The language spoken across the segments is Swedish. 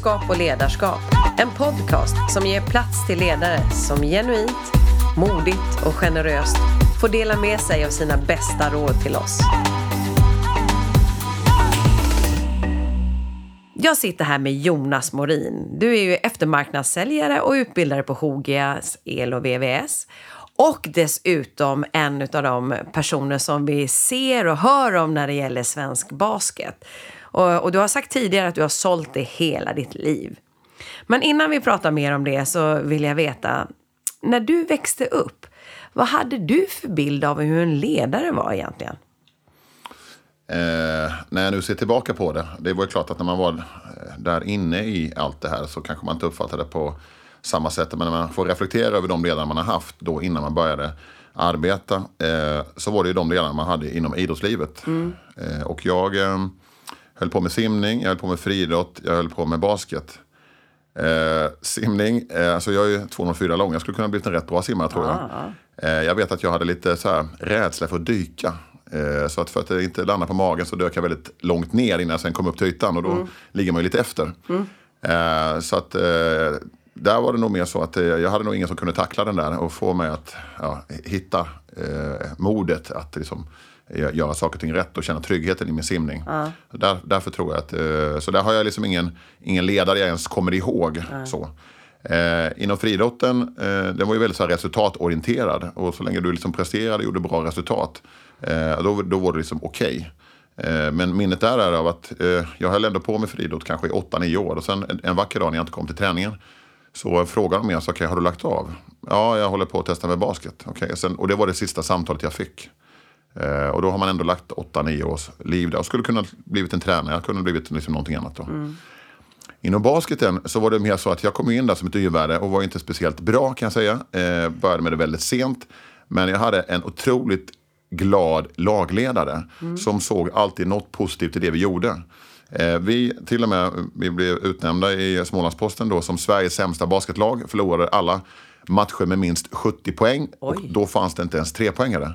Ledarskap och ledarskap. En podcast som ger plats till ledare som genuint, modigt och generöst får dela med sig av sina bästa råd till oss. Jag sitter här med Jonas Morin. Du är ju eftermarknadssäljare och utbildare på Hogias El och VVS. Och dessutom en av de personer som vi ser och hör om när det gäller svensk basket. Och, och, du har sagt tidigare att du har sålt det hela ditt liv. Men innan vi pratar mer om det så vill jag veta, när du växte upp, vad hade du för bild av hur en ledare var egentligen? Eh, när jag nu ser tillbaka på det, det var ju klart att när man var eh, där inne i allt det här så kanske man inte uppfattade det på samma sätt. Men när man får reflektera över de ledare man har haft då innan man började arbeta eh, så var det ju de ledarna man hade inom idrottslivet. Mm. Eh, och jag eh, höll på med simning, jag höll på med friidrott, jag höll på med basket. Eh, simning, eh, alltså jag är ju 204 lång, jag skulle kunna bli en rätt bra simmare tror jag. Ah. Eh, jag vet att jag hade lite så här, rädsla för att dyka. Eh, så att för att inte landa på magen så dök jag väldigt långt ner innan jag sen kom upp till ytan och då mm. ligger man ju lite efter. Mm. Eh, så att eh, där var det nog mer så att jag hade nog ingen som kunde tackla den där och få mig att ja, hitta modet att liksom, göra saker och ting rätt och känna tryggheten i min simning. Mm. Där, därför tror jag att, så där har jag liksom ingen, ingen ledare jag ens kommer ihåg. Så. Eh, inom friidrotten, eh, den var ju väldigt så resultatorienterad och så länge du liksom presterade och gjorde bra resultat, eh, då, då var det liksom okej. Okay. Eh, men minnet där är av att eh, jag höll ändå på med friidrott kanske i 8-9 år och sen en, en vacker dag när jag inte kom till träningen så frågade de mig, alltså, okay, har du lagt av? Ja, jag håller på att testa med basket. Okay. Sen, och det var det sista samtalet jag fick. Eh, och då har man ändå lagt 8-9 års liv där och skulle kunna blivit en tränare, jag kunde blivit liksom någonting annat då. Mm. Inom basketen så var det mer så att jag kom in där som ett yrvärde och var inte speciellt bra kan jag säga. Eh, började med det väldigt sent. Men jag hade en otroligt glad lagledare mm. som såg alltid något positivt i det vi gjorde. Eh, vi, till och med, vi blev utnämnda i Smålandsposten då som Sveriges sämsta basketlag. Förlorade alla matcher med minst 70 poäng. Oj. Och då fanns det inte ens trepoängare.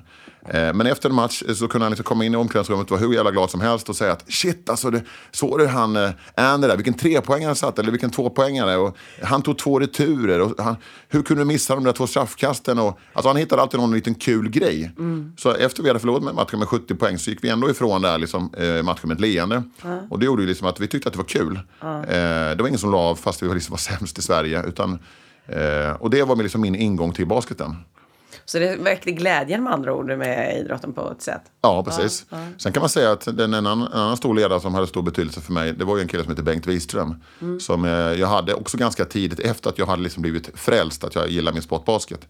Eh, men efter en match så kunde han liksom komma in i omklädningsrummet och vara hur jävla glad som helst och säga att shit alltså, det, såg du han eh, Andy där, vilken trepoängare han satt eller vilken tvåpoängare. Och han tog två returer. Och han, hur kunde du missa de där två straffkasten? Och, alltså han hittade alltid någon liten kul grej. Mm. Så efter vi hade förlorat med matchen med 70 poäng så gick vi ändå ifrån där liksom, eh, matchen med ett leende. Mm. Och det gjorde ju liksom att vi tyckte att det var kul. Mm. Det var ingen som la av fast vi liksom var sämst i Sverige. Utan, eh, och det var liksom min ingång till basketen. Så det verkligen glädjen med andra ord med idrotten på ett sätt. Ja, precis. Ja, ja. Sen kan man säga att den, en, annan, en annan stor ledare som hade stor betydelse för mig, det var ju en kille som heter Bengt Wiström. Mm. Som eh, jag hade också ganska tidigt efter att jag hade liksom blivit frälst, att jag gillar min sportbasket.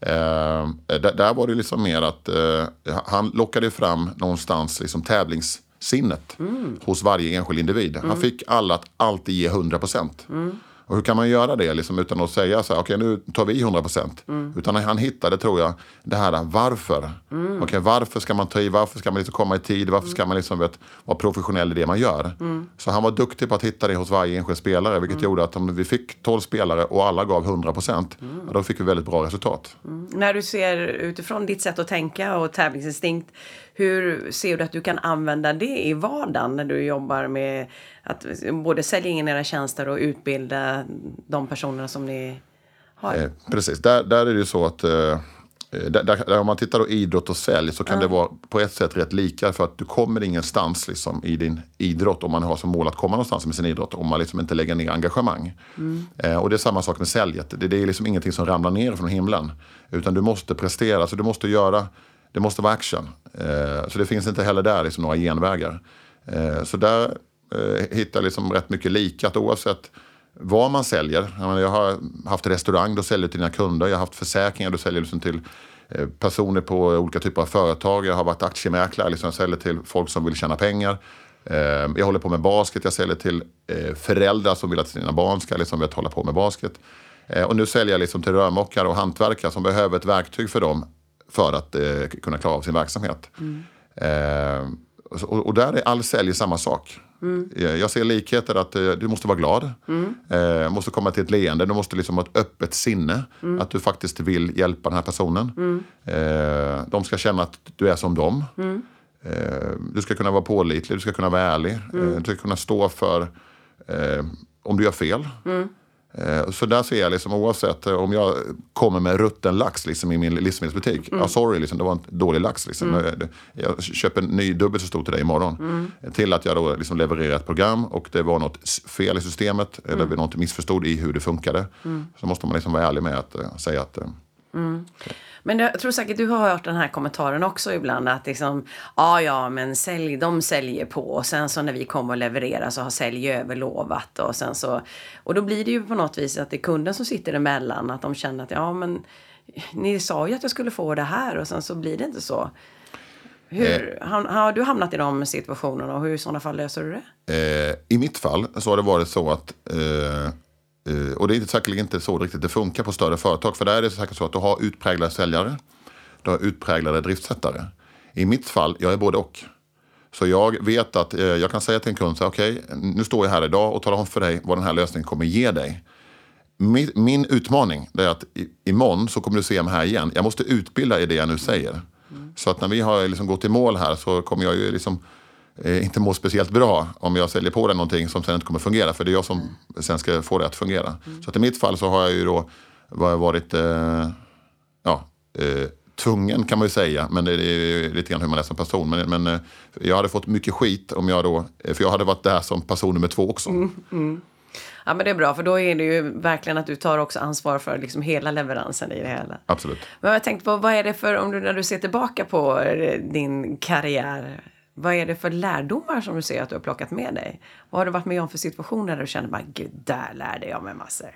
Eh, där, där, var det liksom mer att eh, han lockade fram någonstans liksom tävlingssinnet mm. hos varje enskild individ. Mm. Han fick alla att alltid ge 100 procent. Mm. Och hur kan man göra det liksom, utan att säga så här, okej okay, nu tar vi 100 procent. Mm. Utan han hittade, tror jag, det här varför. Mm. Okay, varför ska man ta i, varför ska man liksom komma i tid, varför ska man liksom, vet, vara professionell i det man gör. Mm. Så han var duktig på att hitta det hos varje enskild spelare, vilket mm. gjorde att om vi fick 12 spelare och alla gav 100 procent, mm. då fick vi väldigt bra resultat. Mm. När du ser utifrån ditt sätt att tänka och tävlingsinstinkt, hur ser du att du kan använda det i vardagen när du jobbar med att både sälja in era tjänster och utbilda de personerna som ni har? Eh, precis, där, där är det ju så att eh, där, där, om man tittar på idrott och sälj så kan mm. det vara på ett sätt rätt lika för att du kommer ingenstans liksom, i din idrott om man har som mål att komma någonstans med sin idrott om man liksom inte lägger ner engagemang. Mm. Eh, och det är samma sak med säljet. Det, det, är liksom ingenting som ramlar ner från himlen. Utan du måste prestera, så du måste göra det måste vara action. Eh, så det finns inte heller där liksom några genvägar. Eh, så där eh, hittar jag liksom rätt mycket likat oavsett vad man säljer. Jag har haft restaurang, då säljer till dina kunder. Jag har haft försäkringar, då säljer liksom till eh, personer på olika typer av företag. Jag har varit aktiemäklare, liksom jag säljer till folk som vill tjäna pengar. Eh, jag håller på med basket, jag säljer till eh, föräldrar som vill att sina barn ska liksom vet, hålla på med basket. Och nu säljer jag liksom till rörmokare och hantverkare som behöver ett verktyg för dem för att eh, kunna klara av sin verksamhet. Mm. Eh, och, och, där är all sälj samma sak. Mm. Jag ser likheter att eh, du måste vara glad. Mm. Eh, måste komma till ett leende. Du måste liksom ha ett öppet sinne. Mm. Att du faktiskt vill hjälpa den här personen. Mm. Eh, de ska känna att du är som dem. Mm. Eh, du ska kunna vara pålitlig, du ska kunna vara ärlig. Mm. du ska kunna stå för eh, om du gör fel. Eh, Så där ser jag liksom oavsett eh, om jag kommer med rutten lax liksom, i min livsmedelsbutik. Ja, sorry, liksom, det var en dålig lax. Liksom. Eh, det- Jag köper en ny dubbelt så stor till dig imorgon. Till att jag då liksom levererar ett program och det var något fel i systemet. Eller mm. något missförstod i hur det funkade. Så måste man liksom vara ärlig med att eh, säga att eh, Men jag tror säkert du har hört den här kommentaren också ibland att liksom, ja ja men sälj, de säljer på och sen så när vi kommer och levererar så har sälj överlovat och sen så och då blir det ju på något vis att det är kunden som sitter emellan att de känner att ja men ni sa ju att jag skulle få det här och sen så blir det inte så. Hur, har, har du hamnat i de situationerna och hur i sådana fall löser du det? Eh, I mitt fall så har det varit så att, eh, eh, och det är inte säkert inte så riktigt det funkar på större företag, för där är det säkert så att du har utpräglade säljare, du har utpräglade driftsättare. I mitt fall, jag är både och. Så jag vet att eh, jag kan säga till en kund, så okej, nu står jag här idag och talar om för dig vad den här lösningen kommer ge dig. Min, min utmaning är att i, imorgon så kommer du se mig här igen. Jag måste utbilda i det jag nu säger. Så att när vi har liksom gått i mål här så kommer jag ju liksom eh, inte må speciellt bra om jag säljer på dig någonting som sen inte kommer fungera. För det är jag som sen ska få det att fungera. Så att i mitt fall så har jag ju då var- varit eh, ja, eh, tvungen kan man ju säga. Men det är lite grann hur man är som person. Men, men eh, jag hade fått mycket skit om jag då, eh, för jag hade varit där som person nummer två också. Ja men det är bra för då är det ju verkligen att du tar också ansvar för liksom hela leveransen i det hela. Absolut. Men jag tänkte på, vad är det för, om du, när du ser tillbaka på din karriär, vad är det för lärdomar som du ser att du har plockat med dig? Vad har du varit med om för situationer där du känner bara, gud, där lärde jag mig massor?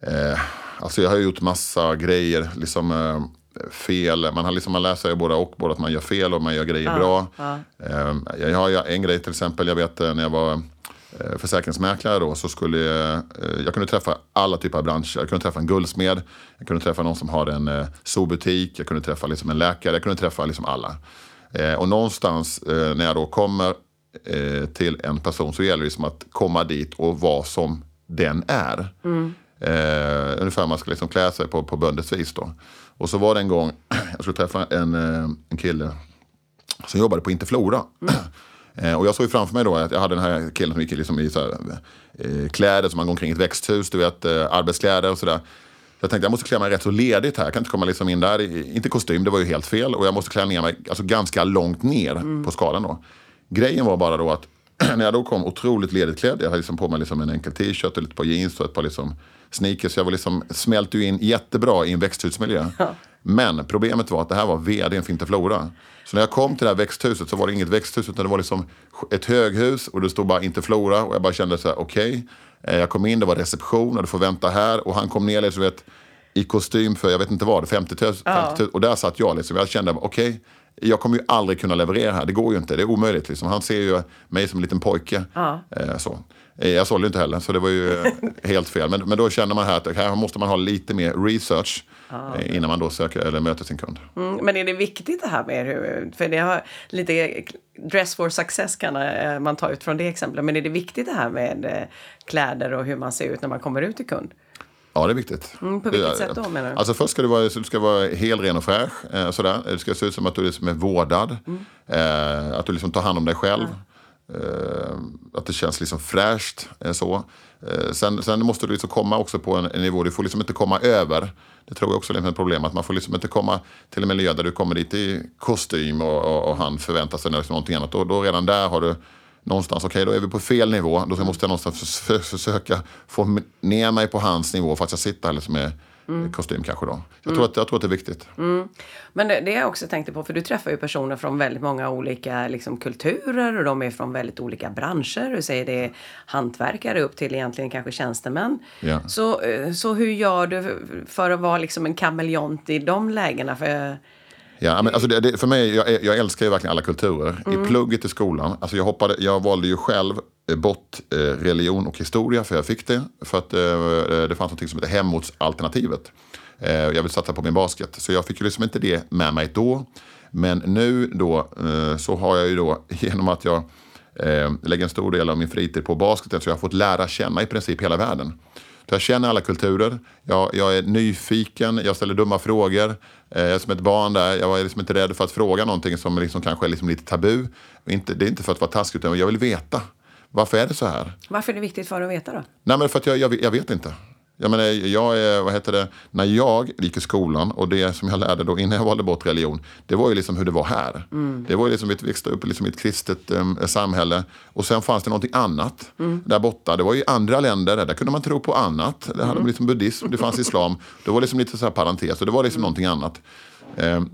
Eh, alltså jag har gjort massa grejer, liksom eh, fel. Man, har liksom, man läser ju både och, både att man gör fel och man gör grejer bra. Eh, jag har en grej till exempel, jag vet eh, när jag var eh, försäkringsmäklare då så skulle jag, eh, jag kunde träffa alla typer av branscher. Jag kunde träffa en guldsmed, jag kunde träffa någon som har en zoobutik, jag kunde träffa liksom en läkare, jag kunde träffa liksom alla. Eh, och någonstans eh, när jag då kommer eh, till en person så gäller det liksom att komma dit och vara som den är. Eh, ungefär man ska liksom klä sig på, på böndets vis då. Och så var det en gång, jag skulle träffa en, eh, en kille som jobbade på Interflora. Eh, och jag såg framför mig då att jag hade den här killen som gick liksom i så här, eh, kläder som man går omkring i ett växthus, du vet, eh, arbetskläder och sådär. Jag tänkte jag måste klä mig rätt så ledigt här. Jag kan inte komma liksom in där, inte kostym, det var ju helt fel. Och jag måste klä ner mig alltså, ganska långt ner på skalan då. Grejen var bara då att när jag då kom otroligt ledigt klädd, jag hade liksom på mig liksom en enkel t-shirt och lite par jeans och ett par liksom sneakers. Jag var liksom, smälte ju in jättebra i en växthusmiljö. Men problemet var att det här var vdn för Interflora. Så när jag kom till det här växthuset så var det inget växthus utan det var liksom ett höghus och det stod bara Interflora. Och jag bara kände så här, okej. Eh, Jag kom in, det var reception och du får vänta här. Och han kom ner liksom, vet, i kostym för, jag vet inte vad, 50 000. 50 000 och där satt jag liksom. Jag kände, okej. jag kommer ju aldrig kunna leverera här. Det går ju inte. Det är omöjligt. Liksom. Han ser ju mig som en liten pojke. Eh, så. Eh, Jag sålde inte heller, så det var ju eh, helt fel. Men, men då känner man här att här måste man ha lite mer research eh, innan man då söker eller möter sin kund. Mm, men är det viktigt det här med hur, för det har lite dress for success kan man ta ut från det exemplet, men är det viktigt det här med kläder och hur man ser ut när man kommer ut till kund? Ja, det är viktigt. Mm, på vilket Det- sätt då, menar du? Alltså först ska du vara, du ska vara helren och fräsch. Eh, sådär. Det ska se ut som att du liksom är vårdad. Mm. Eh, att du liksom tar hand om dig själv. Eh, Eh, att det känns liksom fräscht. Eh, så. Eh, sen, sen måste du liksom komma också på en, en nivå, du får liksom inte komma över. Det tror jag också är ett problem, att man får liksom inte komma till en miljö där du kommer dit i kostym och, och, och han förväntar sig liksom någonting annat. Då, då redan där har du någonstans, okej då är vi på fel nivå. Då måste jag någonstans försöka få ner mig på hans nivå för att jag sitter här liksom med kostym kanske då. Jag, tror att, jag tror att det är viktigt. Men det, det jag också tänkte på, för du träffar ju personer från väldigt många olika liksom, kulturer och de är från väldigt olika branscher. Du säger det är hantverkare upp till egentligen kanske tjänstemän. Ja. Så, eh, så hur gör du för att vara liksom en kameleont i de lägena? För, Ja, men alltså det, det, för mig, jag, jag älskar ju verkligen alla kulturer. I plugget i skolan, alltså jag, hoppade, jag valde ju själv eh, bort eh, religion och historia, för jag fick det. För att eh, det fanns något som heter hemortsalternativet. Eh, jag vill satsa på min basket. Så jag fick ju liksom inte det med mig då. Men nu då eh, så har jag ju då, genom att jag eh, lägger en stor del av min fritid på basketen, så jag har fått lära känna i princip hela världen. Så jag känner alla kulturer. Jag, jag är nyfiken, jag ställer dumma frågor. Eh, jag är som ett barn där. Jag var liksom inte rädd för att fråga någonting som liksom kanske är liksom lite tabu. Inte, det är inte för att vara taskig, utan jag vill veta. Varför är det så här? Varför är det viktigt för dig att veta då? Nej, men för att jag, jag, jag vet inte. Jag menar, jag är, vad heter det, när jag gick i skolan och det som jag lärde då innan jag valde bort religion, det var ju liksom hur det var här. Mm. Det var ju liksom, vi växte upp liksom i ett kristet um, samhälle och sen fanns det någonting annat mm. där borta. Det var ju andra länder, där kunde man tro på annat. Det hade mm. liksom buddhism, det fanns islam. Det var liksom lite så här parentes och det var liksom mm. någonting annat. Um,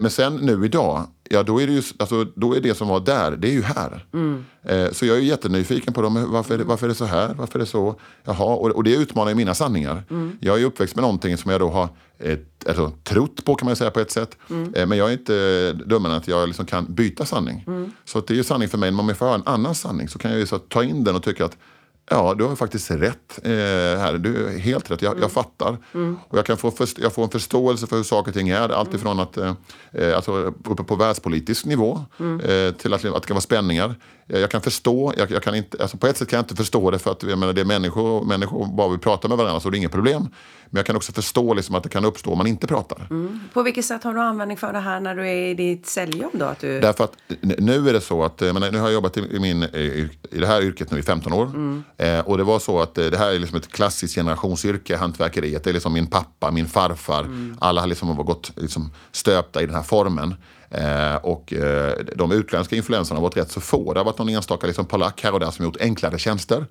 men sen nu idag, ja då är det ju, alltså, då är det som var där, det är ju här. Mm. Eh, så jag är jättenyfiken på dem. Varför är, det, varför är det så här? Varför är det så? Jaha, och, och det utmanar ju mina sanningar. Mm. Jag är uppväxt med någonting som jag då har ett, alltså, trott på kan man säga på ett sätt. Mm. Eh, men jag är inte dummare än att jag liksom kan byta sanning. Mm. Så det är ju sanning för mig. Men om jag får ha en annan sanning så kan jag ju så ta in den och tycka att Ja, du har faktiskt rätt eh, här. Du är helt rätt. Jag, mm. jag fattar. Mm. Och jag, kan få först, jag får en förståelse för hur saker och ting är. Alltifrån mm. att, eh, eh, alltså, uppe på världspolitisk nivå mm. eh, till att, att det kan vara spänningar. Jag kan förstå, jag, jag, kan inte, alltså på ett sätt kan jag inte förstå det för att jag menar, det är människor, människor bara vill prata med varandra så det är inget problem. Men jag kan också förstå liksom att det kan uppstå om man inte pratar. Mm. På vilket sätt har du användning för det här när du är i ditt säljjobb? Då, att du... Därför att nu är det så att, menar, nu har jag jobbat i, min, i det här yrket nu i 15 år. Mm. Eh, och det var så att eh, det här är liksom ett klassiskt generationsyrke, hantverkeriet. Det är liksom min pappa, min farfar. Mm. Alla har liksom gått liksom stöpta i den här formen. Eh, och eh, de utländska influenserna har varit rätt så få. Det har varit någon enstaka liksom polack här och där som gjort enklare tjänster.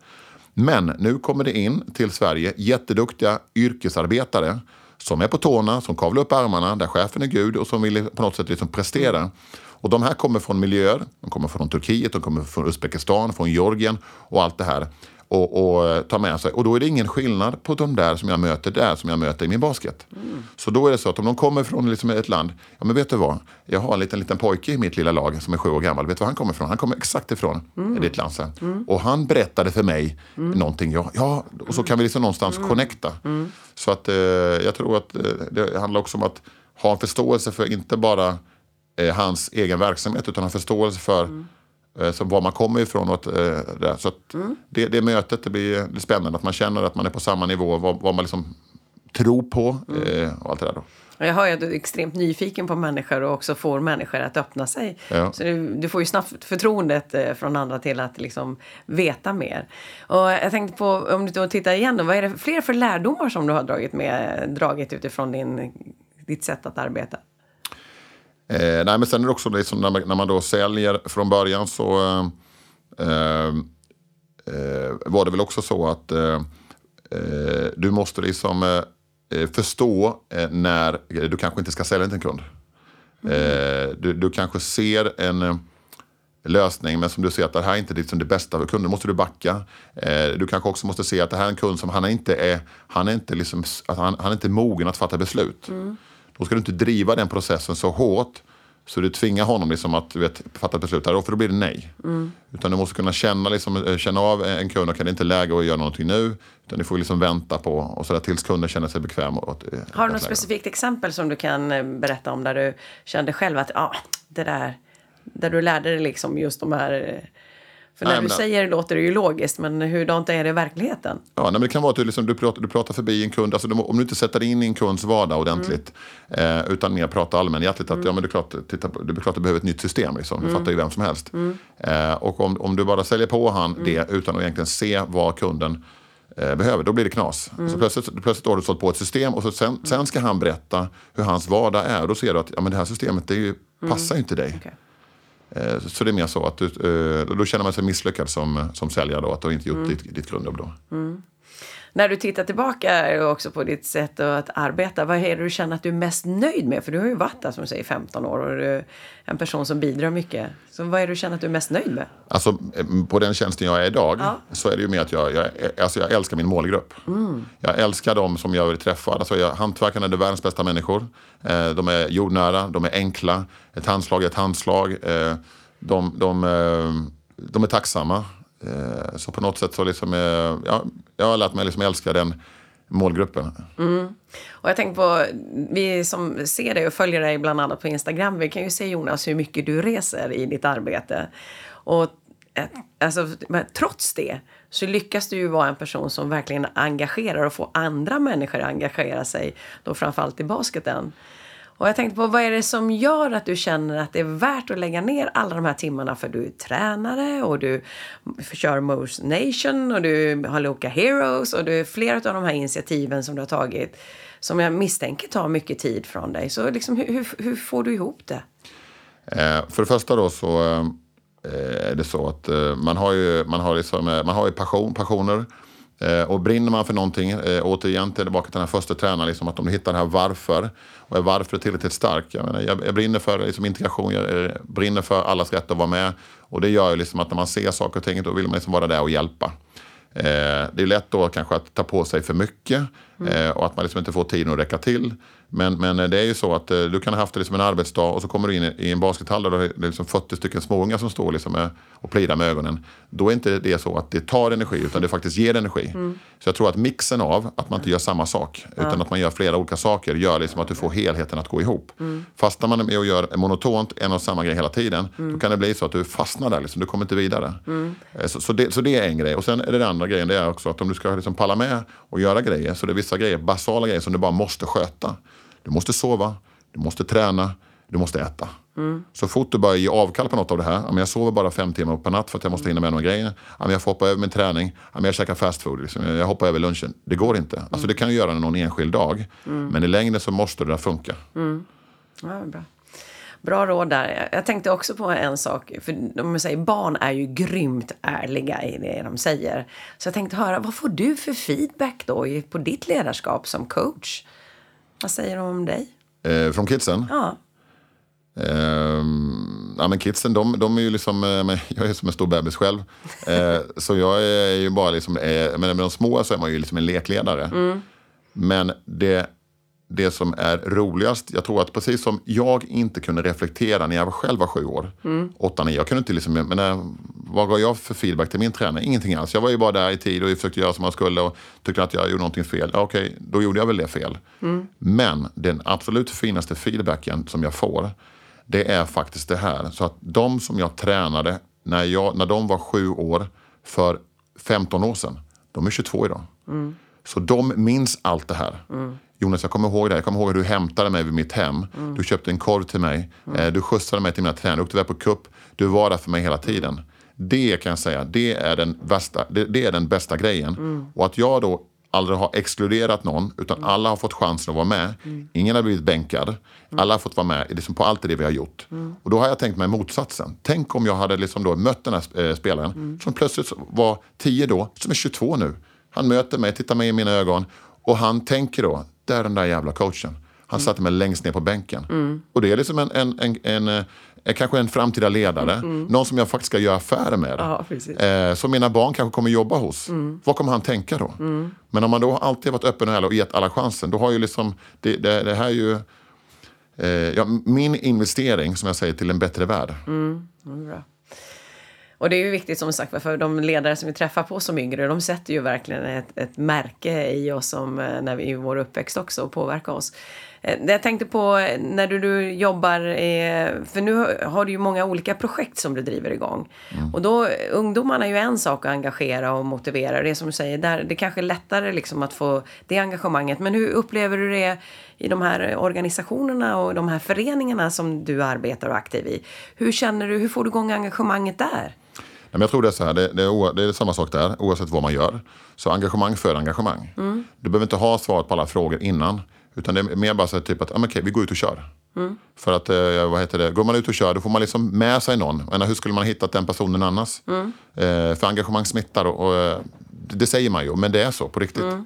Men nu kommer det in till Sverige jätteduktiga yrkesarbetare som är på tårna, som kavlar upp armarna, där chefen är Gud och som vill på något sätt liksom prestera. Och de här kommer från miljöer, de kommer från Turkiet, de kommer från Uzbekistan, från Georgien och allt det här och, och eh, ta med sig. Och då är det ingen skillnad på de där som jag möter där som jag möter i min basket. Mm. Så då är det så att om de kommer från liksom ett land, ja men vet du vad, jag har en liten, liten pojke i mitt lilla lag som är sju år gammal. Vet du var han kommer ifrån? Han kommer exakt ifrån mm. ditt land sen. Mm. Och han berättade för mig mm. någonting. Ja, ja, och så kan vi liksom någonstans mm. connecta. Mm. Så att eh, jag tror att eh, det handlar också om att ha en förståelse för inte bara eh, hans egen verksamhet utan en förståelse för mm så var man kommer ifrån. Och, eh, så mm. det, det mötet det blir, det spännande, att man känner att man är på samma nivå, vad, vad man liksom tror på mm. Eh, och allt det där. Då. Jag hör ju att du är extremt nyfiken på människor och också får människor att öppna sig. Ja. Så du, du, får ju snabbt förtroendet från andra till att liksom veta mer. Och jag tänkte på, om du tittar igen då, vad är det fler för lärdomar som du har dragit med, dragit utifrån din, ditt sätt att arbeta? Eh, nej, men sen är det också liksom när, man, när man då säljer från början så eh, eh, var det väl också så att du måste liksom förstå när du kanske inte ska sälja till en kund. Mm. Du, du, kanske ser en lösning men som du ser att det här är inte liksom det bästa för kunden. Då måste du backa. du kanske också måste se att det här är en kund som han inte är, han är inte, liksom, han, han är inte mogen att fatta beslut. Mm. Då ska du inte driva den processen så hårt så du tvingar honom liksom att vet, fatta ett beslut här, för då blir det nej. Mm. Utan du måste kunna känna, liksom, eh, känna av en kund, och det är inte läge att göra någonting nu. Utan du får liksom vänta på och så där, tills kunden känner sig bekväm. Och, eh, Har du något specifikt exempel som du kan eh, berätta om där du kände själv att ah, det där, där du lärde dig liksom just de här för när nej, du säger det låter det ju logiskt, men hurdant är det i verkligheten? Ja, nej, men det kan vara att du, liksom, du, pratar, du pratar förbi en kund, alltså, om du inte sätter in en kunds vardag ordentligt, mm. eh, utan mer pratar allmängiltigt, att mm. ja, men det, är klart, titta, det är klart att du behöver ett nytt system, liksom. det mm. fattar ju vem som helst. Mm. Eh, och om, om du bara säljer på han mm. det utan att egentligen se vad kunden eh, behöver, då blir det knas. Mm. Så plötsligt, plötsligt har du sålt på ett system och så sen, mm. sen ska han berätta hur hans vardag är. Och då ser du att ja, men det här systemet det ju, passar ju inte dig. Okay. Eh, så det är mer så att du, eh, då känner man sig misslyckad som, som säljare då, att du inte gjort mm. ditt, ditt grundjobb då. Mm. När du tittar tillbaka också på ditt sätt att arbeta, vad är det du känner att du är mest nöjd med? För du har ju varit där som du säger 15 år och du är en person som bidrar mycket. Så vad är det du känner att du är mest nöjd med? Alltså på den tjänsten jag är idag ja. så är det ju mer att jag, jag, alltså jag älskar min målgrupp. Mm. Jag älskar dem som jag vill träffa. Alltså jag, hantverkarna är världens bästa människor. Eh, de är jordnära, de är enkla. Ett handslag är ett handslag. Eh, de, de, eh, de är tacksamma. Eh, så på något sätt så liksom, eh, ja, jag har lärt mig liksom älska den målgruppen. Mm. Och jag tänker på, vi som ser dig och följer dig bland annat på Instagram, vi kan ju se Jonas hur mycket du reser i ditt arbete. Och eh, alltså, trots det så lyckas du ju vara en person som verkligen engagerar och får andra människor att engagera sig, då framförallt i basketen. Och jag tänkte på vad är det som gör att du känner att det är värt att lägga ner alla de här timmarna för du är tränare och du kör Moose Nation och du har Loka Heroes och du är flera av de här initiativen som du har tagit som jag misstänker tar mycket tid från dig. Så liksom, hur, hur, får du ihop det? Eh, för det första då så eh, är det så att eh, man har ju, man har liksom, eh, man har ju passion, passioner. Eh, och brinner man för någonting, eh, återigen tillbaka till den här första tränaren, liksom, att om du hittar det här varför och är varför tillräckligt stark. Jag, menar, jag, jag brinner för liksom, integration, jag eh, brinner för allas rätt att vara med. Och det gör ju liksom att när man ser saker och ting, då vill man liksom vara där och hjälpa. Eh, det är lätt då kanske att ta på sig för mycket mm. och att man liksom inte får tiden att räcka till. Men, men det är ju så att eh, du kan ha haft liksom en arbetsdag och så kommer du in i en baskethall där det är liksom 40 stycken småungar som står liksom och plirar med ögonen. Då är inte det så att det tar energi utan det faktiskt ger energi. Mm. Så jag tror att mixen av att man inte gör samma sak utan ja. att man gör flera olika saker gör liksom att du får helheten att gå ihop. Mm. Fastnar man med och gör monotont en och samma grej hela tiden mm. då kan det bli så att du fastnar där, liksom, du kommer inte vidare. Mm. Eh, så, så, det, så det är en grej. Och sen är det den andra grejen, det är också att om du ska liksom palla med och göra grejer så det är vissa grejer, basala grejer som du bara måste sköta. Du måste sova, du måste träna, du måste äta. Mm. Så fort du börjar ge avkall på något av det här, jag sover bara fem timmar per natt för att jag måste hinna med några grejer. Jag får hoppa över min träning, jag käkar fast food, liksom. jag hoppar över lunchen. Det går inte. Mm. Alltså, det kan du göra någon enskild dag, mm. men i längden så måste det där funka. Mm. Ja, bra. Bra råd där. Jag tänkte också på en sak. För om man säger, barn är ju grymt ärliga i det de säger. Så jag tänkte höra, vad får du för feedback då på ditt ledarskap som coach? Vad säger de om dig? Eh, från kidsen? Ja. Eh, ja, men kidsen, de, de är ju liksom, eh, jag är som en stor bebis själv. Eh, så jag är ju bara liksom, eh, men med de små så är man ju liksom en lekledare. Mm. Men det det som är roligast. Jag tror att precis som jag inte kunde reflektera när jag själv var sju år, mm. åtta, nio. Jag kunde inte liksom, men vad gav jag för feedback till min tränare? Ingenting alls. Jag var ju bara där i tid och försökte göra som jag skulle och tyckte att jag gjorde någonting fel. Ja, Okej, då gjorde jag väl det fel. Mm. Men den absolut finaste feedbacken som jag får, det är faktiskt det här. Så att de som jag tränade när, jag, när de var sju år för 15 år sedan, de är 22 idag. Mm. Så de minns allt det här. Mm. Jonas, jag kommer ihåg det. Jag kommer ihåg hur du hämtade mig vid mitt hem. Mm. Du köpte en korv till mig. Mm. Du skjutsade mig till mina träningar. Du åkte iväg på kupp. Du var där för mig hela tiden. Det kan jag säga, det är den, bästa, det, det är den bästa grejen. Mm. Och att jag då aldrig har exkluderat någon, utan mm. alla har fått chansen att vara med. Mm. Ingen har blivit bänkad. Mm. Alla har fått vara med liksom på allt det vi har gjort. Mm. Och då har jag tänkt mig motsatsen. Tänk om jag hade liksom då mött den här eh, spelaren mm. som plötsligt var 10 då, som är 22 nu. Han möter mig, tittar mig i mina ögon och han tänker då, det är den där jävla coachen. Han satte mig längst ner på bänken. Och det är liksom en, en, en, en, en eh, kanske en framtida ledare. Mm. Någon som jag faktiskt ska göra affärer med. Ja, eh, som mina barn kanske kommer jobba hos. Mm. Vad kommer han tänka då? Mm. Men om man då alltid varit öppen och ärlig och gett alla chansen. Då har ju liksom, det, det, det här är ju eh, ja, min investering som jag säger till en bättre värld. Mm. Bra. Och det är ju viktigt som sagt för de ledare som vi träffar på som yngre, de sätter ju verkligen ett, ett märke i oss som, eh, när vi, i vår uppväxt också och påverkar oss. Eh, jag tänkte på när du, du jobbar, för nu har du ju många olika projekt som du driver igång. Mm. Och då, ungdomarna är ju en sak att engagera och motivera. Det är som du säger, där, det kanske är lättare liksom att få det engagemanget. Men hur upplever du det i de här organisationerna och de här föreningarna som du arbetar och är aktiv i? Hur känner du, hur får du igång engagemanget där? jag tror det är så här, det, det, är, det är samma sak där oavsett vad man gör. Så engagemang för engagemang. Mm. Du behöver inte ha svaret på alla frågor innan. Utan det är mer bara så här, typ att, ah, okay, vi går ut och kör. Mm. För att, eh, vad heter det, går man ut och kör då får man liksom med sig någon. Menar, hur skulle man ha hittat den personen annars? Mm. Eh, för engagemang smittar och, och, eh, det säger man ju, men det är så på riktigt. Mm.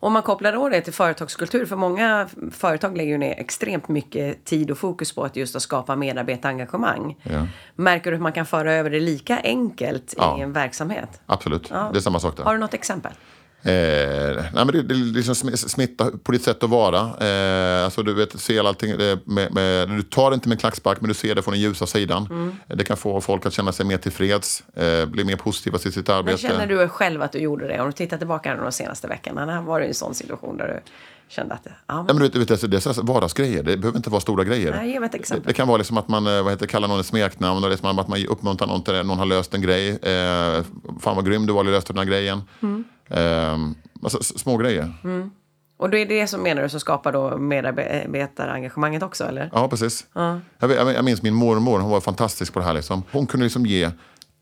Om man kopplar då det till företagskultur, för många företag lägger ju ner extremt mycket tid och fokus på att just att skapa medarbetarengagemang. Ja. Märker du att man kan föra över det lika enkelt ja. i en verksamhet? Absolut, ja. det är samma sak där. Har du något exempel? Eh, nej men det, det liksom smittar på ditt sätt att vara. Eh, alltså du vet, ser allting med, med, du tar det inte med klackspark men du ser det från den ljusa sidan. Mm. Det kan få folk att känna sig mer tillfreds, eh, bli mer positiva till sitt arbete. Men känner du själv att du gjorde det? Om du tittar tillbaka de senaste veckorna, var du i en sån situation där du kände att det... Ja, men... Ja, men du vet, det, det är vardagsgrejer, det behöver inte vara stora grejer. Nej, ge mig ett exempel. Det, det, kan vara liksom att man eh, vad heter, kallar någon ett smeknamn, eller liksom att man uppmuntrar någon till det, någon har löst en grej. Eh, fan vad grym du var, du löste den här grejen. Mm. Eh, Alltså, små grejer. Mm. Och det är det som menar du som skapar då medarbetarengagemanget också, eller? Ja, precis. Ja. Jag, jag minns min mormor, hon var fantastisk på det här. Liksom. Hon kunde liksom ge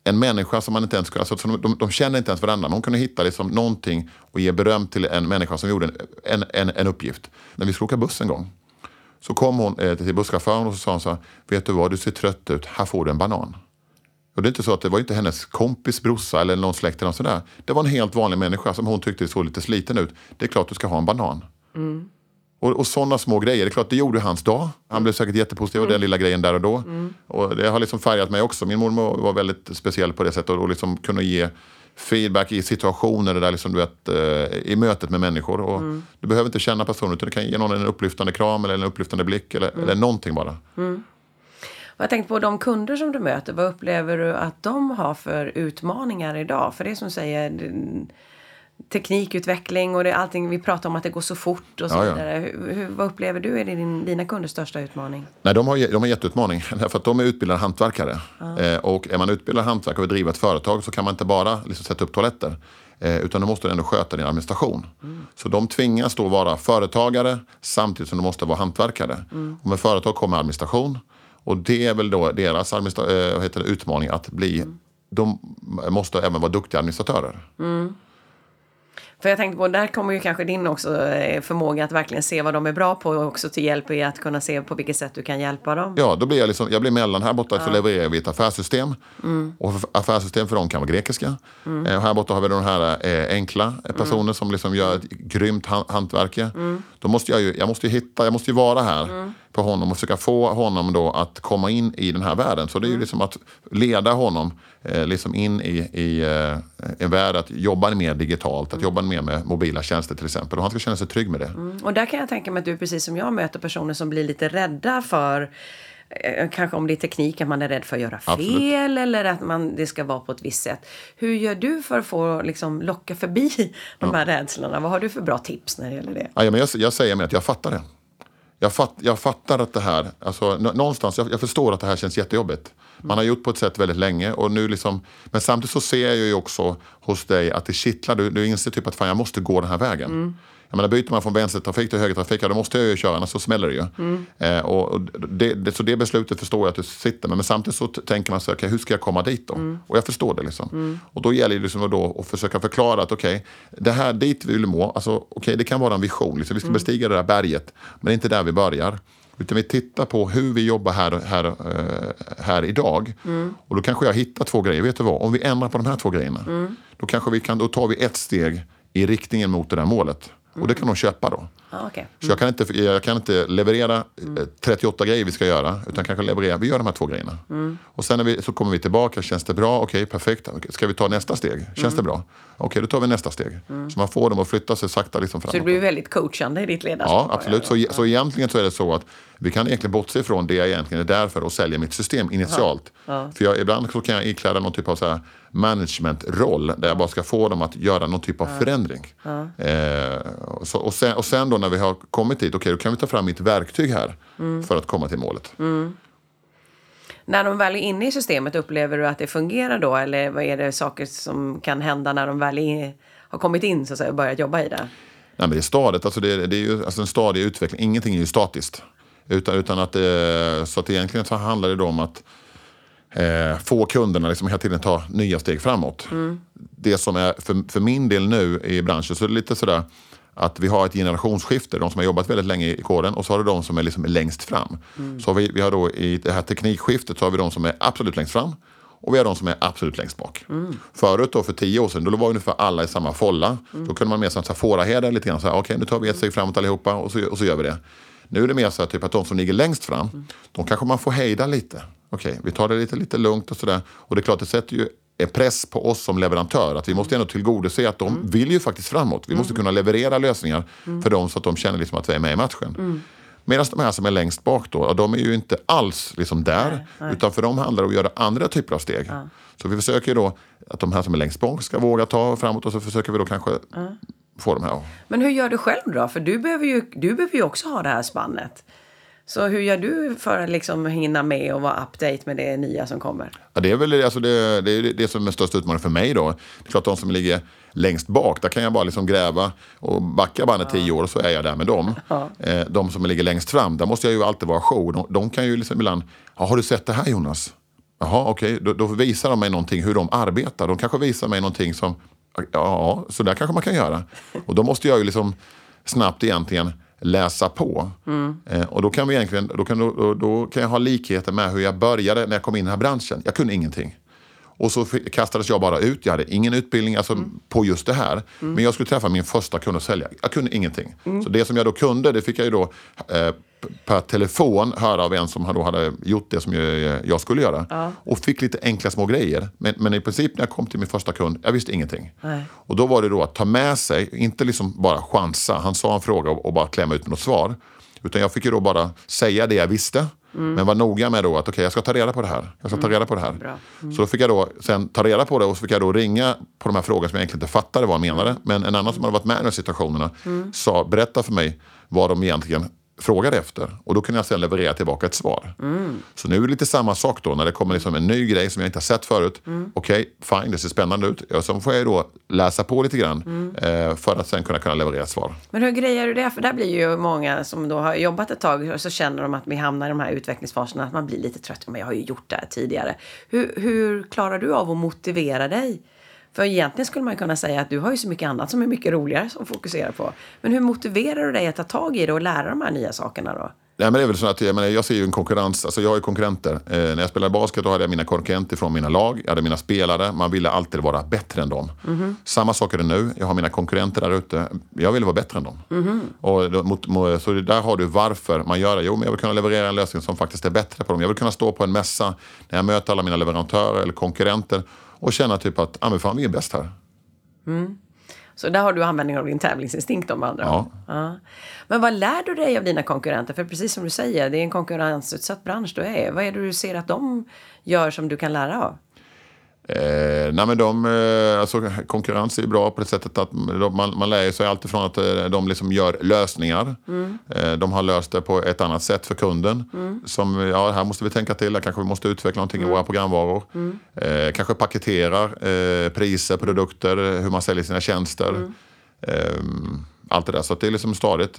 en människa som man inte ens alltså, de, de känner inte ens varandra, men hon kunde hitta liksom någonting och ge beröm till en människa som gjorde en, en, en uppgift. När vi skulle åka buss en gång så kom hon eh, till busschauffören och så sa hon så här, vet du vad, du ser trött ut, här får du en banan. Och det är inte så att det var inte hennes kompis brorsa eller någon släkt eller något sådär. Det var en helt vanlig människa som hon tyckte såg lite sliten ut. Det är klart du ska ha en banan. Mm. Och, och sådana små grejer, det är klart det gjorde hans dag. Han blev säkert jättepositiv av mm. den lilla grejen där och då. Mm. Och det har liksom färgat mig också. Min mormor var väldigt speciell på det sättet och, och liksom kunde ge feedback i situationer där liksom, du vet, eh, i mötet med människor. Och mm. Du behöver inte känna personen utan du kan ge någon en upplyftande kram eller en upplyftande blick eller, mm. eller någonting bara. Jag tänkte på de kunder som du möter, vad upplever du att de har för utmaningar idag? För det som säger teknikutveckling och det, allting, vi pratar om att det går så fort och så ja, vidare. Hur, hur, vad upplever du är din, dina kunders största utmaning? Nej, de har, de har jätteutmaning. Därför att de är utbildade hantverkare. Ja. Eh, och är man utbildad hantverkare och driver ett företag så kan man inte bara liksom sätta upp toaletter. Eh, utan du måste ändå sköta din administration. Mm. Så de tvingas då vara företagare samtidigt som de måste vara hantverkare. Mm. Och med företag kommer administration. Och det är väl då deras äh, heter det, utmaning att bli, mm. de måste även vara duktiga administratörer. Mm. För jag tänkte på, där kommer ju kanske din också eh, förmåga att verkligen se vad de är bra på och också till hjälp i att kunna se på vilket sätt du kan hjälpa dem. Ja, då blir jag, liksom, jag blir mellan. Här borta ja. så levererar vi ett affärssystem. Mm. Och affärssystem för dem kan vara grekiska. Mm. Eh, här borta har vi de här eh, enkla personer mm. som liksom gör ett grymt hantverk. Mm. Då måste jag ju, jag måste ju hitta, jag måste ju vara här mm. På honom och försöka få honom då att komma in i den här världen. Så det är ju mm. liksom att leda honom eh, liksom in i, i eh, en värld att jobba mer digitalt, att mm. jobba mer med mobila tjänster till exempel. Och han ska känna sig trygg med det. Mm. Och där kan jag tänka mig att du precis som jag möter personer som blir lite rädda för eh, Kanske om det är teknik, att man är rädd för att göra fel Absolut. eller att man, det ska vara på ett visst sätt. Hur gör du för att få liksom, locka förbi de här ja. rädslorna? Vad har du för bra tips när det gäller det? Ja, men jag, jag säger att jag fattar det. Jag, fatt, jag fattar att det här, alltså, någonstans, jag, jag förstår att det här känns jättejobbigt. Man har gjort på ett sätt väldigt länge. Och nu liksom, men samtidigt så ser jag ju också hos dig att det kittlar. Du, du inser typ att fan, jag måste gå den här vägen. Mm. Jag menar, byter man från vänstertrafik till högertrafik, ja, då måste jag ju köra, annars så smäller det ju. Mm. Eh, och, och det, det, så det beslutet förstår jag att du sitter med. Men samtidigt så tänker man så okay, hur ska jag komma dit då? Mm. Och jag förstår det liksom. Mm. Och då gäller det liksom då att försöka förklara att okej, okay, det här dit vi vill må, alltså, okay, det kan vara en vision. Liksom, vi ska mm. bestiga det där berget, men det är inte där vi börjar. Utan vi tittar på hur vi jobbar här, här, eh, här idag. Mm. Och då kanske jag hittar två grejer. Vet du vad? Om vi ändrar på de här två grejerna. Mm. Då, kanske vi kan, då tar vi ett steg i riktningen mot det där målet. Mm. Och det kan de köpa då. Ah, okay. Så jag kan, inte, jag kan inte leverera mm. 38 grejer vi ska göra. Utan kanske leverera, vi gör de här två grejerna. Mm. Och sen vi, så kommer vi tillbaka, känns det bra? Okej, okay, perfekt. Ska vi ta nästa steg? Känns mm. det bra? Okej, okay, då tar vi nästa steg. Mm. Så man får dem att flytta sig sakta liksom framåt. Så det blir väldigt coachande i ditt ledarskap? Ja, absolut. Så, så egentligen så är det så att vi kan egentligen bortse från det jag egentligen är där för och sälja mitt system initialt. Ja. För jag, ibland så kan jag ikläda någon typ av så här managementroll där jag bara ska få dem att göra någon typ av förändring. Eh, så, och, sen, och sen då när vi har kommit dit, okej okay, då kan vi ta fram mitt verktyg här mm. för att komma till målet. Mm. När de väl är inne i systemet, upplever du att det fungerar då? Eller vad är det saker som kan hända när de väl är, har kommit in så att säga, och börjat jobba i det? Nej, men det är stadigt, alltså det, det är ju alltså en stadig utveckling. Ingenting är ju statiskt. Utan, utan att, eh, så att egentligen så handlar det då om att eh, få kunderna liksom hela tiden ta nya steg framåt. Mm. Det som är för, för min del nu i branschen så är det lite sådär att vi har ett generationsskifte. De som har jobbat väldigt länge i kåren och så har du de som är liksom längst fram. Mm. Så vi, vi har då i det här teknikskiftet så har vi de som är absolut längst fram och vi har de som är absolut längst bak. Mm. Förut då för tio år sedan, då var ungefär alla i samma folla. Mm. Då kunde man mer som fåraherdar lite grann. Okej, okay, nu tar vi ett steg framåt allihopa och så, och så gör vi det. Nu är det mer så att, typ, att de som ligger längst fram, mm. de kanske man får hejda lite. Okej, okay, vi tar det lite, lite lugnt och sådär. Och det är klart, det sätter ju en press på oss som leverantör. Att vi måste ändå tillgodose att de mm. vill ju faktiskt framåt. Vi måste mm. kunna leverera lösningar mm. för dem så att de känner liksom att vi är med i matchen. Mm. Medan de här som är längst bak då, de är ju inte alls liksom där. Nej, nej. Utan för dem handlar det om att göra andra typer av steg. Ja. Så vi försöker då att de här som är längst bak ska våga ta framåt och så försöker vi då kanske ja. få de här. Men hur gör du själv då? För du behöver ju, du behöver ju också ha det här spannet. Så hur gör du för att liksom hinna med och vara update med det nya som kommer? Ja, det är väl alltså det, det, är det som är största utmaningen för mig. Då. Det är klart de som ligger längst bak, där kan jag bara liksom gräva och backa bandet ja. tio år och så är jag där med dem. Ja. Eh, de som ligger längst fram, där måste jag ju alltid vara show. De, de kan ju liksom ibland, har du sett det här Jonas? Jaha, okej, okay. då, då, visar de mig någonting hur de arbetar. De kanske visar mig någonting som, ja, så där kanske man kan göra. Och då måste jag ju liksom snabbt egentligen läsa på. Mm. Eh, och då kan, vi egentligen, då, kan, då, då kan jag ha likheter med hur jag började när jag kom in i den här branschen. Jag kunde ingenting. Och så kastades jag bara ut. Jag hade ingen utbildning alltså, mm. på just det här. Mm. Men jag skulle träffa min första kund och sälja. Jag kunde ingenting. Mm. Så det som jag då kunde, det fick jag ju då eh, per telefon höra av en som då hade gjort det som jag skulle göra. Ja. Och fick lite enkla små grejer. Men, men, i princip när jag kom till min första kund, jag visste ingenting. Nej. Och då var det då att ta med sig, inte liksom bara chansa. Han sa en fråga och, och bara klämma ut något svar. Utan jag fick ju då bara säga det jag visste. Mm. Men var noga med då att okay, jag ska ta reda på det här. Jag ska ta mm. reda på det här. Mm. Så då fick jag då sen ta reda på det och så fick jag då ringa på de här frågorna som jag egentligen inte fattade vad han menade. Men en annan som hade varit med i de här situationerna mm. sa, berätta för mig vad de egentligen frågade efter. Och då kunde jag sedan leverera tillbaka ett svar. Mm. Så nu är det lite samma sak då när det kommer liksom en ny grej som jag inte har sett förut. Mm. Okej, okay, fine, det ser spännande ut. Ja, så får jag då läsa på lite grann mm. eh, för att sen kunna, kunna leverera ett svar. Men hur grejer du det? För där blir ju många som då har jobbat ett tag och så känner de att vi hamnar i de här utvecklingsfaserna, att man blir lite trött. Men jag har ju gjort det här tidigare. Hur, hur klarar du av att motivera dig? För egentligen skulle man kunna säga att du har ju så mycket annat som är mycket roligare som fokuserar på. Men hur motiverar du dig att ta tag i det och lära de här nya sakerna då? Nej, men det är väl så att jag, menar, jag ser ju en konkurrens, alltså jag har ju konkurrenter. Eh, när jag spelade basket då hade jag mina konkurrenter från mina lag, jag hade mina spelare. Man ville alltid vara bättre än dem. Mm -hmm. Samma sak är det nu, jag har mina konkurrenter där ute. Jag vill vara bättre än dem. Mm -hmm. och då, mot, mot, så där har du varför man gör det. Jo, men jag vill kunna leverera en lösning som faktiskt är bättre på dem. Jag vill kunna stå på en mässa när jag möter alla mina leverantörer eller konkurrenter och känna typ att, ah, men fan vi är bäst här. Mm. Så där har du användning av din tävlingsinstinkt om andra ja. ja. Men vad lär du dig av dina konkurrenter? För precis som du säger, det är en konkurrensutsatt bransch du är. Vad är det du ser att de gör som du kan lära av? Eh, nej men de, eh, alltså, konkurrens är bra på det sättet att de, man, man lär sig alltid från att eh, de liksom gör lösningar. Mm. Eh, de har löst det på ett annat sätt för kunden. Mm. Som, ja, här måste vi tänka till, här kanske vi måste utveckla någonting mm. i våra programvaror. Mm. Eh, kanske paketerar priser, produkter, hur man säljer sina tjänster. Mm. allt det där, så det är liksom stadigt.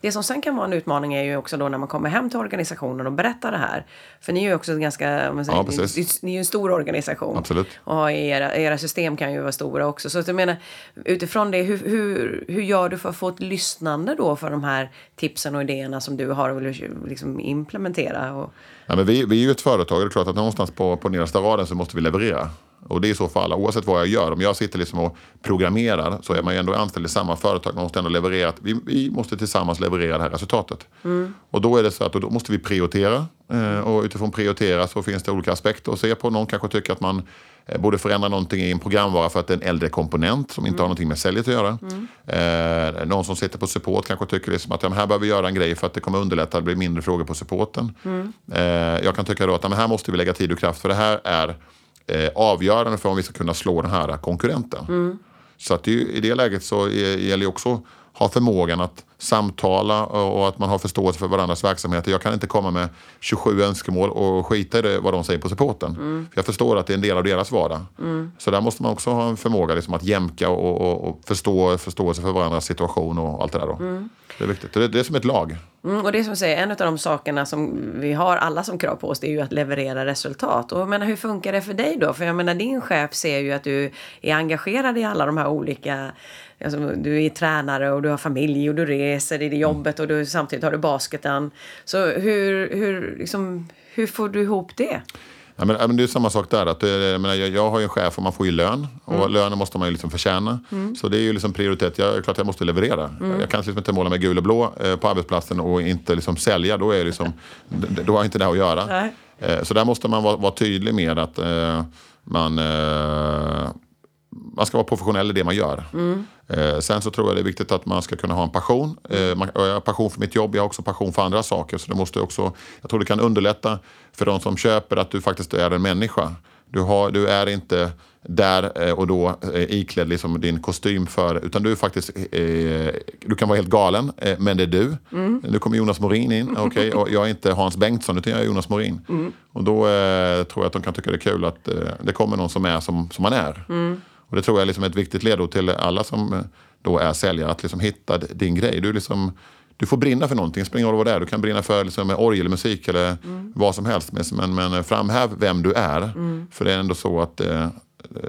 Det som sen kan vara en utmaning är ju också då när man kommer hem till organisationen och berättar det här. För ni är ju också en ganska, man säger, ja, ni, ni är ju en stor organisation. Absolut. Och era, era system kan ju vara stora också. Så jag menar, utifrån det, hur, hur, hur gör du för att få ett lyssnande då för de här tipsen och idéerna som du har och vill liksom implementera? Och... Ja, men vi, vi är ju ett företag, det är klart att någonstans på, på nedersta raden så måste vi leverera. Och det är så för alla, oavsett vad jag gör. Om jag sitter liksom och programmerar så är man ju ändå anställd i samma företag. Man måste ändå leverera, vi, vi måste tillsammans leverera det här resultatet. Mm. Och då är det så att då måste vi prioritera. Eh, och utifrån prioritera så finns det olika aspekter att se på. Någon kanske tycker att man eh, borde förändra någonting i en programvara för att det är en äldre komponent som inte mm. har någonting med säljet att göra. Mm. Eh, någon som sitter på support kanske tycker liksom att ja, här behöver vi göra en grej för att det kommer underlätta, det blir mindre frågor på supporten. Mm. Eh, jag kan tycka då att ja, här måste vi lägga tid och kraft för det här är eh, avgörande för om vi ska kunna slå den här konkurrenten. Mm. Så att det, i det läget så gäller det också ha förmågan att samtala och att man har förståelse för varandras verksamheter. Jag kan inte komma med 27 önskemål och skita i det, vad de säger på supporten. Mm. För jag förstår att det är en del av deras vardag. Mm. Så där måste man också ha en förmåga liksom att jämka och, och, och förstå förståelse för varandras situation och allt det där. Mm. Det är viktigt. Det, det är som ett lag. Mm, och det är som säger, en av de sakerna som vi har alla som krav på oss, det är ju att leverera resultat. Och jag menar, hur funkar det för dig då? För jag menar, din chef ser ju att du är engagerad i alla de här olika Alltså, du är tränare och du har familj och du reser i det jobbet och du, samtidigt har du basketen. Så hur, hur, liksom, hur får du ihop det? Ja, men, det är samma sak där. Att, jag, menar, jag, jag har ju en chef och man får ju lön. Och mm. lönen måste man ju liksom förtjäna. Mm. Så det är ju liksom prioritet. Jag, klart jag måste leverera. Mm. Jag kan liksom inte måla mig gul och blå eh, på arbetsplatsen och inte liksom sälja. Då, är liksom, då har jag inte det att göra. Eh, så där måste man vara, vara tydlig med att eh, man eh, man ska vara professionell i det man gör. Mm. Eh, sen så tror jag det är viktigt att man ska kunna ha en passion. Eh, man, jag har passion för mitt jobb, jag har också passion för andra saker. Så det måste också, jag tror det kan underlätta för de som köper att du faktiskt är en människa. Du, har, du är inte där och då eh, iklädd liksom din kostym för, utan du är faktiskt, eh, du kan vara helt galen, eh, men det är du. Mm. Nu kommer Jonas Morin in, okay, och jag är inte Hans Bengtsson utan jag är Jonas Morin. Mm. Och då eh, tror jag att de kan tycka det är kul att eh, det kommer någon som är som, som man är. Mm. Och det tror jag är liksom ett viktigt ledord till alla som då är säljare, att liksom hitta din grej. Du, liksom, du får brinna för någonting, spelar ingen roll vad det är. Du kan brinna för liksom, orgelmusik eller mm. vad som helst. Men, men framhäv vem du är. Mm. För det är ändå så att eh,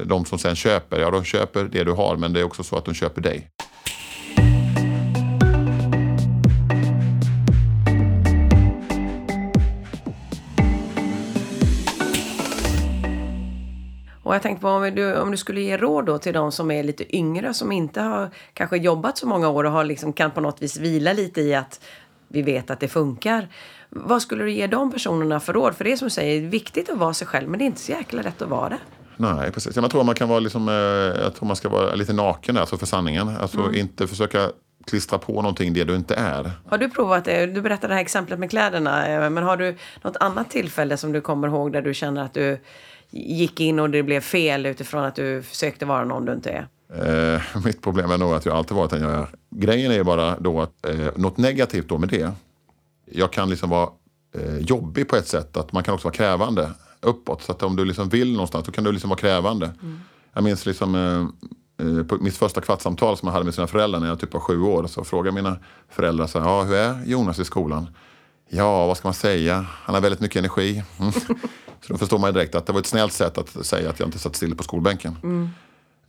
de som sen köper, ja de köper det du har men det är också så att de köper dig. Och jag tänkte på om du, om du skulle ge råd då till de som är lite yngre som inte har kanske jobbat så många år och har liksom, kan på något vis vila lite i att vi vet att det funkar. Vad skulle du ge de personerna för råd? För det är som du säger, det är viktigt att vara sig själv men det är inte så jäkla lätt att vara det. Nej, precis. Jag tror man kan vara liksom, eh, jag tror man ska vara lite naken alltså för sanningen. Alltså mm. inte försöka klistra på någonting det du inte är. Har du provat det? Du berättade det här exemplet med kläderna. Eh, men har du något annat tillfälle som du kommer ihåg där du känner att du gick in och det blev fel utifrån att du försökte vara någon du inte är? Eh, mitt problem är nog att jag alltid varit den jag är. Grejen är bara då att eh, något negativt då med det. Jag kan liksom vara eh, jobbig på ett sätt att man kan också vara krävande uppåt. Så att om du liksom vill någonstans då kan du liksom vara krävande. Mm. Jag minns liksom eh, eh, på mitt första kvartssamtal som jag hade med sina föräldrar när jag typ var sju år. Så frågade mina föräldrar så här, ja, hur är Jonas i skolan? Ja, vad ska man säga? Han har väldigt mycket energi. Mm. så då förstår man direkt att det var ett snällt sätt att säga att jag inte satt still på skolbänken. Mm.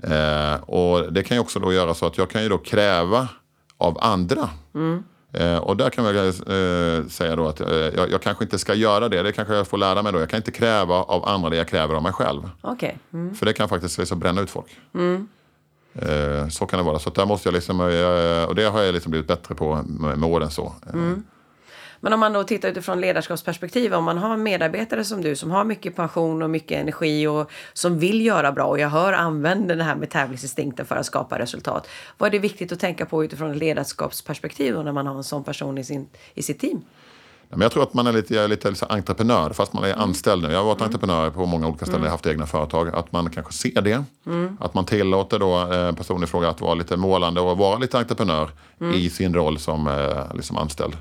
Eh, och det kan ju också då göra så att jag kan ju då kräva av andra. Mm. Eh, och där kan jag eh, säga då att eh, jag, jag, kanske inte ska göra det. Det kanske jag får lära mig då. Jag kan inte kräva av andra det jag kräver av mig själv. Okay. Mm. För det kan faktiskt liksom bränna ut folk. Mm. Eh, så kan det vara. Så där måste jag liksom, eh, och det har jag liksom blivit bättre på med, med åren. Så. Mm. Men om man då tittar utifrån ledarskapsperspektiv, om man har medarbetare som du som har mycket passion och mycket energi och som vill göra bra och jag hör använder det här med tävlingsinstinkten för att skapa resultat. Vad är det viktigt att tänka på utifrån ett ledarskapsperspektiv när man har en sån person i, sin, i sitt team? Men jag tror att man är lite, lite, lite entreprenör fast man är mm. anställd nu. Jag har varit mm. entreprenör på många olika ställen, mm. haft egna företag. Att man kanske ser det. Mm. Att man tillåter då eh, personen i fråga att vara lite målande och vara lite entreprenör mm. i sin roll som eh, liksom anställd.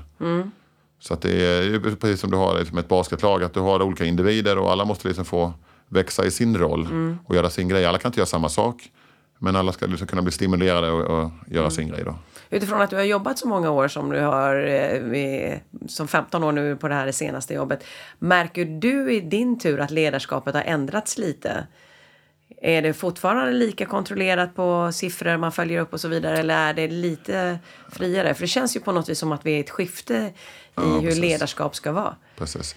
Så att det är precis som du har liksom ett basketlag, att du har olika individer och alla måste liksom få växa i sin roll mm. och göra sin grej. Alla kan inte göra samma sak. Men alla ska liksom kunna bli stimulerade och, och göra mm. sin grej. Då. Utifrån att du har jobbat så många år som du har, eh, som 15 år nu på det här senaste jobbet. Märker du i din tur att ledarskapet har ändrats lite? Är det fortfarande lika kontrollerat på siffror man följer upp och så vidare eller är det lite friare? För det känns ju på något vis som att vi är ett skifte i ja, hur precis. ledarskap ska vara. Precis.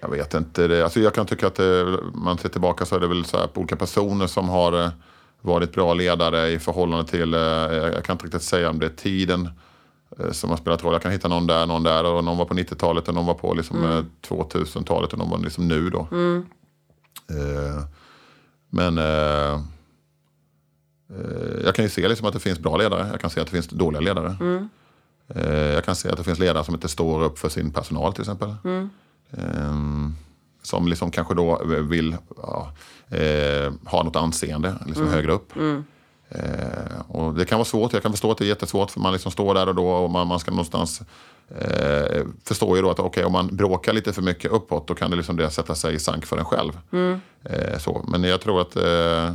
Jag vet inte. Alltså jag kan tycka att det, man ser tillbaka så är det väl så här på olika personer som har eh, varit bra ledare i förhållande till, eh, jag kan inte riktigt säga om det är tiden eh, som har spelat roll. Jag kan hitta någon där, någon där och någon var på 90-talet och någon var på liksom mm. 2000-talet och någon var liksom nu då. Mm. Eh, men eh, eh, jag kan ju se liksom att det finns bra ledare. Jag kan se att det finns dåliga ledare. Mm. Eh, jag kan se att det finns ledare som inte står upp för sin personal till exempel. Mm. Eh, som liksom kanske då vill ja, eh, ha något anseende liksom mm. högre upp. Mm. Eh, och det kan vara svårt, jag kan förstå att det är jättesvårt för man liksom står där och då och man, man ska någonstans eh, förstår ju då att okay, om man bråkar lite för mycket uppåt då kan det, liksom det sätta sig i sank för en själv. Mm. Eh, så. Men jag tror att eh,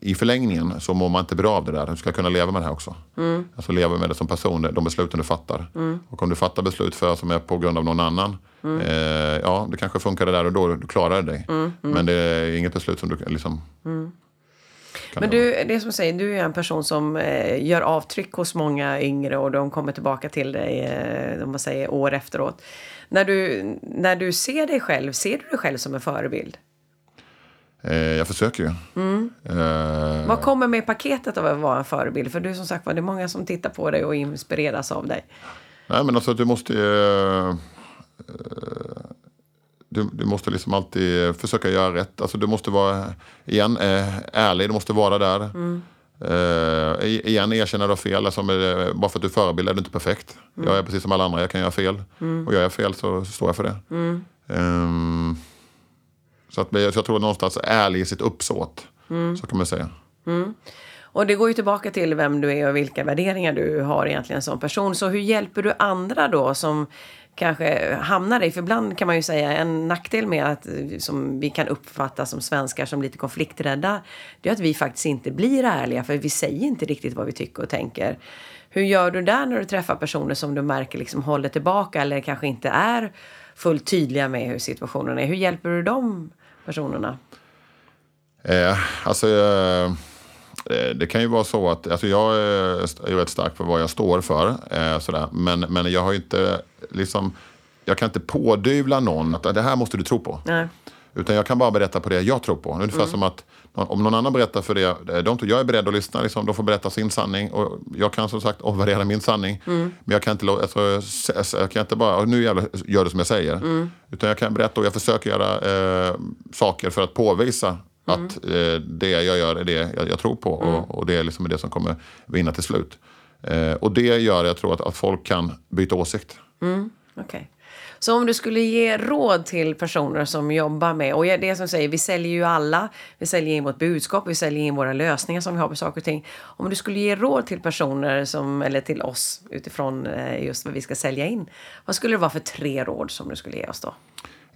i förlängningen så mår man inte bra av det där. Du ska kunna leva med det här också. Mm. Alltså leva med det som person, de besluten du fattar. Mm. Och om du fattar beslut för som är på grund av någon annan. Mm. Eh, ja, det kanske funkar det där och då, du klarar dig. Mm. Mm. Men det är inget beslut som du liksom mm. Men du, det som säger, du är en person som eh, gör avtryck hos många yngre och de kommer tillbaka till dig eh, om man säger, år efteråt. När du, när du ser dig själv, ser du dig själv som en förebild? Eh, jag försöker ju. Mm. Eh, Vad kommer med paketet av att vara en förebild? För du som sagt var, det är många som tittar på dig och inspireras av dig. Nej men alltså du måste eh, du, du, måste liksom alltid försöka göra rätt. Alltså du måste vara, igen, eh, ärlig. Du måste vara där. Mm. Uh, igen, erkänna du har fel. Alltså, bara för att du är förebild är du inte perfekt. Mm. Jag är precis som alla andra, jag kan göra fel. Mm. Och gör jag fel så, så står jag för det. Um, Så, att, så jag tror någonstans ärlig i sitt uppsåt. Så kan man säga. Och det går ju tillbaka till vem du är och vilka värderingar du har egentligen som person. Så hur hjälper du andra då som kanske hamnar i, för ibland kan man ju säga en nackdel med att som vi kan uppfatta som svenskar som lite konflikträdda, det är att vi faktiskt inte blir ärliga för vi säger inte riktigt vad vi tycker och tänker. Hur gör du där när du träffar personer som du märker liksom håller tillbaka eller kanske inte är fullt tydliga med hur situationen är? Hur hjälper du de personerna? Eh, alltså, eh, det kan ju vara så att alltså jag är rätt stark för vad jag står för. Eh, sådär. Men, men jag har ju inte liksom, jag kan inte pådyvla någon att det här måste du tro på. Nej. Utan jag kan bara berätta på det jag tror på. Ungefär Mm. som att om någon annan berättar för det, de, jag är beredd att lyssna, liksom, de får berätta sin sanning. Och jag kan som sagt omvärdera min sanning. Mm. Men jag kan inte, alltså, jag kan inte bara, nu jävlar, gör det som jag säger. Mm. Utan jag kan berätta och jag försöker göra eh, saker för att påvisa Mm. att eh, det jag gör är det jag, jag tror på. Och, och det är liksom det som kommer vinna till slut. Eh, och det gör jag tror att, att folk kan byta åsikt. Okej. Så om du skulle ge råd till personer som jobbar med, och det som säger, vi säljer ju alla, vi säljer in vårt budskap, vi säljer in våra lösningar som vi har på saker och ting. Om du skulle ge råd till personer som, eller till oss utifrån eh, just vad vi ska sälja in, vad skulle det vara för tre råd som du skulle ge oss då?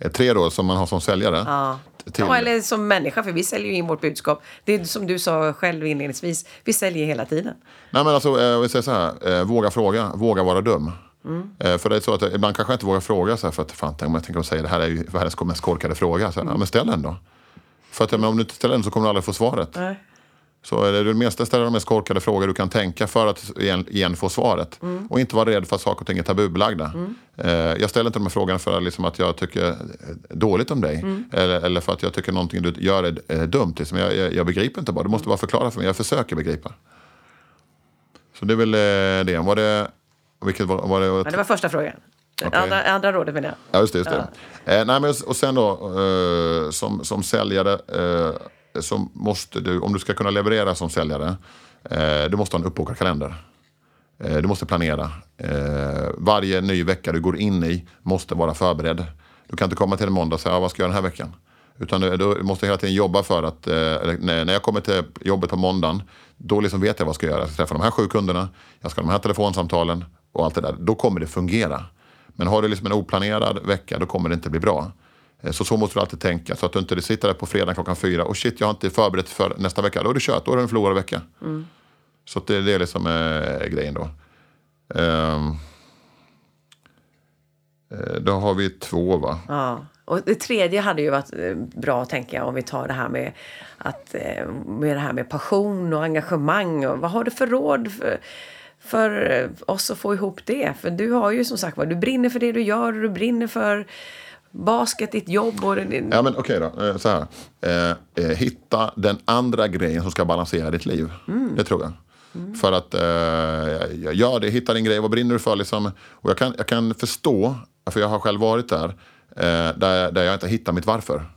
Eh, tre råd som man har som säljare. Ja. Till- ja, eller som människa, för vi säljer ju in vårt budskap. Det är som du sa själv inledningsvis, vi säljer hela tiden. Nej men alltså, eh, vill säga så här. Eh, våga fråga, våga vara dum. Eh, för det är så att ibland kanske jag inte vågar fråga så här för att fan, om jag tänker säga det här är ju världens mest korkade fråga. Så här, ja, men ställ den då. För att men om du inte ställer den så kommer du aldrig få svaret. Nej. Så är det du mesta ställa de mest korkade frågor du kan tänka för att igen, igen få svaret. Och inte vara rädd för att saker och ting är tabubelagda. Eh, jag ställer inte de här frågorna för liksom att jag tycker dåligt om dig. Eller, eller för att jag tycker någonting du gör är, är dumt. Liksom. Jag, jag, jag begriper inte bara. Du måste bara förklara för mig. Jag försöker begripa. Så det är väl eh, det. Var det... Vilket var, var det? Ja, det var första frågan. Okej. Andra, andra rådet menar jag. Ja, just det. Just det. Eh, nej, men, och sen då, eh, som, som säljare eh, så måste du, om du ska kunna leverera som säljare, eh, du måste ha en uppbokad kalender. Eh, du måste planera. Eh, varje ny vecka du går in i måste vara förberedd. Du kan inte komma till en måndag och säga, ah, vad ska jag göra den här veckan? Utan du, du måste hela tiden jobba för att, eh, när när jag kommer till jobbet på måndagen, då liksom vet jag vad jag ska göra. Jag ska träffa de här sju kunderna, jag ska ha de här telefonsamtalen och allt det där. Då kommer det fungera. Men har du liksom en oplanerad vecka, då kommer det inte bli bra. Eh, så så måste du alltid tänka. Så att du inte sitter där på fredag klockan fyra och shit, jag har inte förberett för nästa vecka. Då är det kört, då är det en förlorad vecka. Så att det, det är liksom eh, grejen då. Um, då har vi två va? Ja. Och det tredje hade ju varit eh, bra, tänker jag, om vi tar det här med, att, med det här med passion och engagemang. Och vad har du för råd för, för oss att få ihop det? För du har ju som sagt var, du brinner för det du gör och du brinner för basket, ditt jobb och din... Ja men okej då, Eh, så här. Eh, eh, hitta den andra grejen som ska balansera ditt liv. Det tror jag. För att, eh, ja det, hitta din grej, vad brinner du för liksom? Och jag kan, jag kan förstå, för jag har själv varit där, eh, där, där jag inte hittar mitt varför.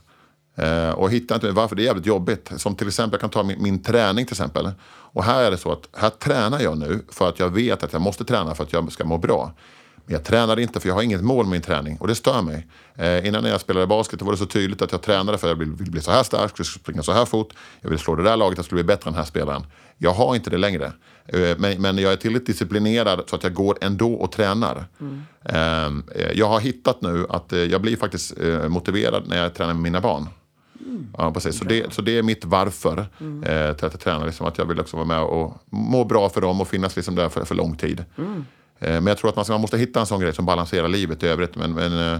Eh, och hittar inte mitt varför, det är jävligt jobbigt. Som till exempel, jag kan ta min, min träning till exempel. Och här är det så att, här tränar jag nu för att jag vet att jag måste träna för att jag ska må bra. Men jag tränar inte för jag har inget mål med min träning och det stör mig. Eh, innan när jag spelade basket var det så tydligt att jag tränade för att jag vill, vill bli så här stark, jag skulle springa så här fort, jag vill slå det där laget, jag skulle bli bättre än den här spelaren. Jag har inte det längre. Eh, men, men jag är tillräckligt disciplinerad så att jag går ändå och tränar. Eh, jag har hittat nu att eh, jag blir faktiskt eh, motiverad när jag tränar med mina barn. Ja, precis. Så det, så det är mitt varför eh, till att jag tränar. Liksom, att jag vill också vara med och må bra för dem och finnas liksom där för, för lång tid. Eh, men jag tror att man, man måste hitta en sån grej som balanserar livet i övrigt. Men, men eh,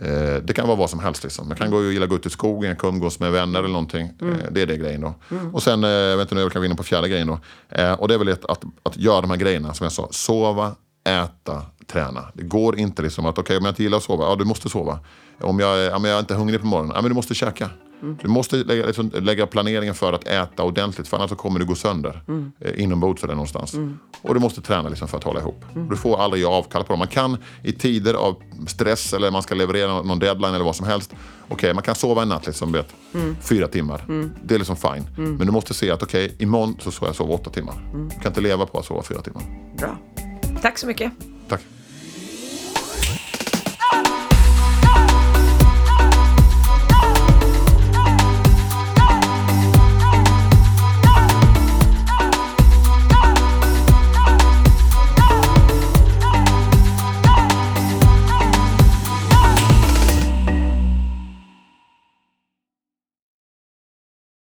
eh, det kan vara vad som helst. Liksom. Jag kan gå och gilla gå ut i skogen, jag kan umgås med vänner eller någonting. Eh, det är det grejen då. Och sen, eh, jag vet inte nu, jag kan gå in på fjärde grejen då. Eh, och det är väl att, att, att göra de här grejerna som jag sa. Sova, äta, träna. Det går inte liksom att, okej om jag inte gillar att sova, ja du måste sova. Om jag, ja, men jag är inte hungrig på morgonen, ja men du måste käka. Du måste lägga, liksom, lägga planeringen för att äta ordentligt för annars så kommer du gå sönder. Eh, inombords eller någonstans. Och du måste träna liksom, för att hålla ihop. Du får aldrig göra avkall på det. Man kan i tider av stress eller man ska leverera någon deadline eller vad som helst. Okej, man kan sova en natt liksom, vet, fyra timmar. Det är liksom fine. Men du måste se att okej, imorgon så ska jag sova åtta timmar. Du kan inte leva på att sova fyra timmar. Bra. Tack så mycket. Tack.